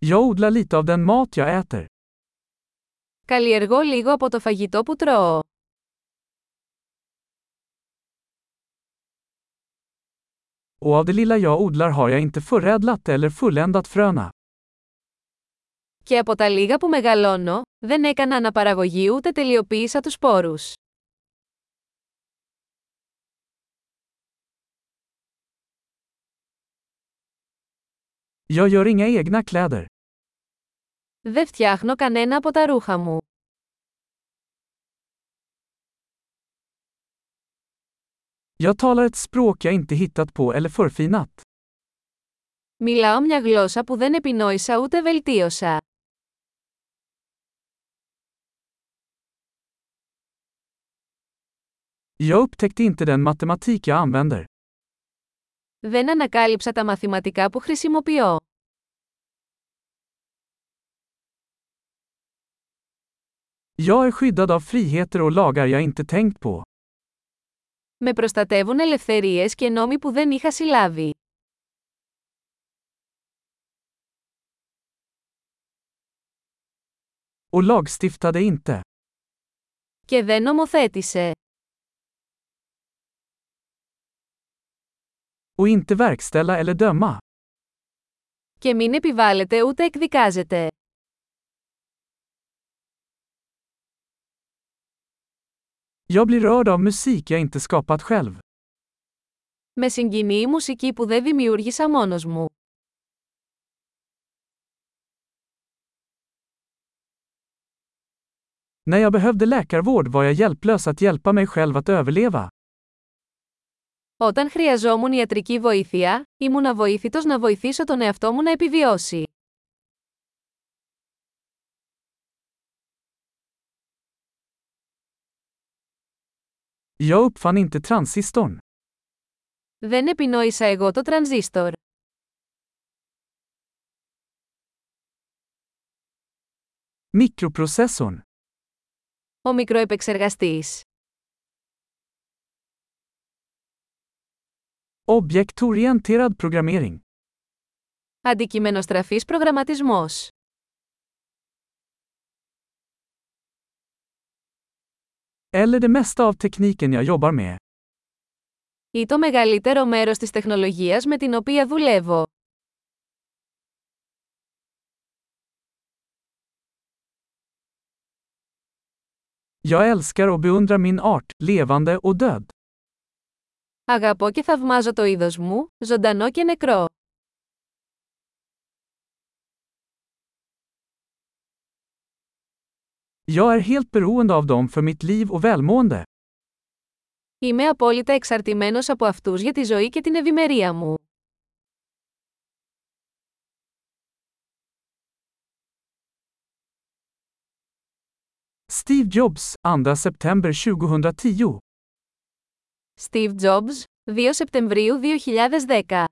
Jag odlar lite av den mat jag äter. Καλλιεργώ λίγο από το φαγητό που τρώω. Och av det lilla jag odlar har jag inte förädlat eller fulländat fröna. Και από τα λίγα που μεγαλώνω, δεν έκανα αναπαραγωγή ούτε τελειοποίησα τους σπόρους. Jag gör inga egna kläder. Δεν φτιάχνω κανένα από τα ρούχα μου. Jag talar ett språk jag inte hittat på eller förfinat. Μιλάω μια γλώσσα που δεν επινόησα ούτε βελτίωσα. Jag upptäckte inte den matematik jag använder. Δεν ανακάλυψα τα μαθηματικά που χρησιμοποιώ. Jag är skyddad av friheter och lagar jag inte tänkt på. Με προστατεύουν ελευθερίες και νόμοι που δεν είχα συλλάβει. Och lagstiftade inte. Και δεν νομοθέτησε. Och inte verkställa eller döma. Και μην επιβάλλεται ούτε εκδικάζεται. Jag blir rörd av musik jag inte skapat själv. Με συγκινεί η μουσική που δεν δημιούργησα μόνος μου. När jag behövde läkarvård var jag hjälplös att hjälpa mig själv att överleva. Όταν χρειαζόμουν ιατρική βοήθεια, ήμουν αβοήθητος να βοηθήσω τον εαυτό μου να επιβιώσει. Jag uppfann inte transistorn. Δεν επινόησα εγώ το τρανζίστορ. Mikroprocessorn. Ο μικροεπεξεργαστής. Objektorienterad programmering. Αντικειμενοστραφής προγραμματισμός. Eller det mesta av tekniken jag jobbar med. Ή το μεγαλύτερο μέρος της τεχνολογίας με την οποία δουλεύω. Jag älskar och beundrar min art, levande och död. Αγαπώ και θαυμάζω το είδος μου, ζωντανό και νεκρό. Jag är helt beroende av dem för mitt liv och välmående. Είμαι απόλυτα εξαρτημένος από αυτούς για τη ζωή και την ευημερία μου. Steve Jobs, 2 september 2010. Steve Jobs, 2 Σεπτεμβρίου 2010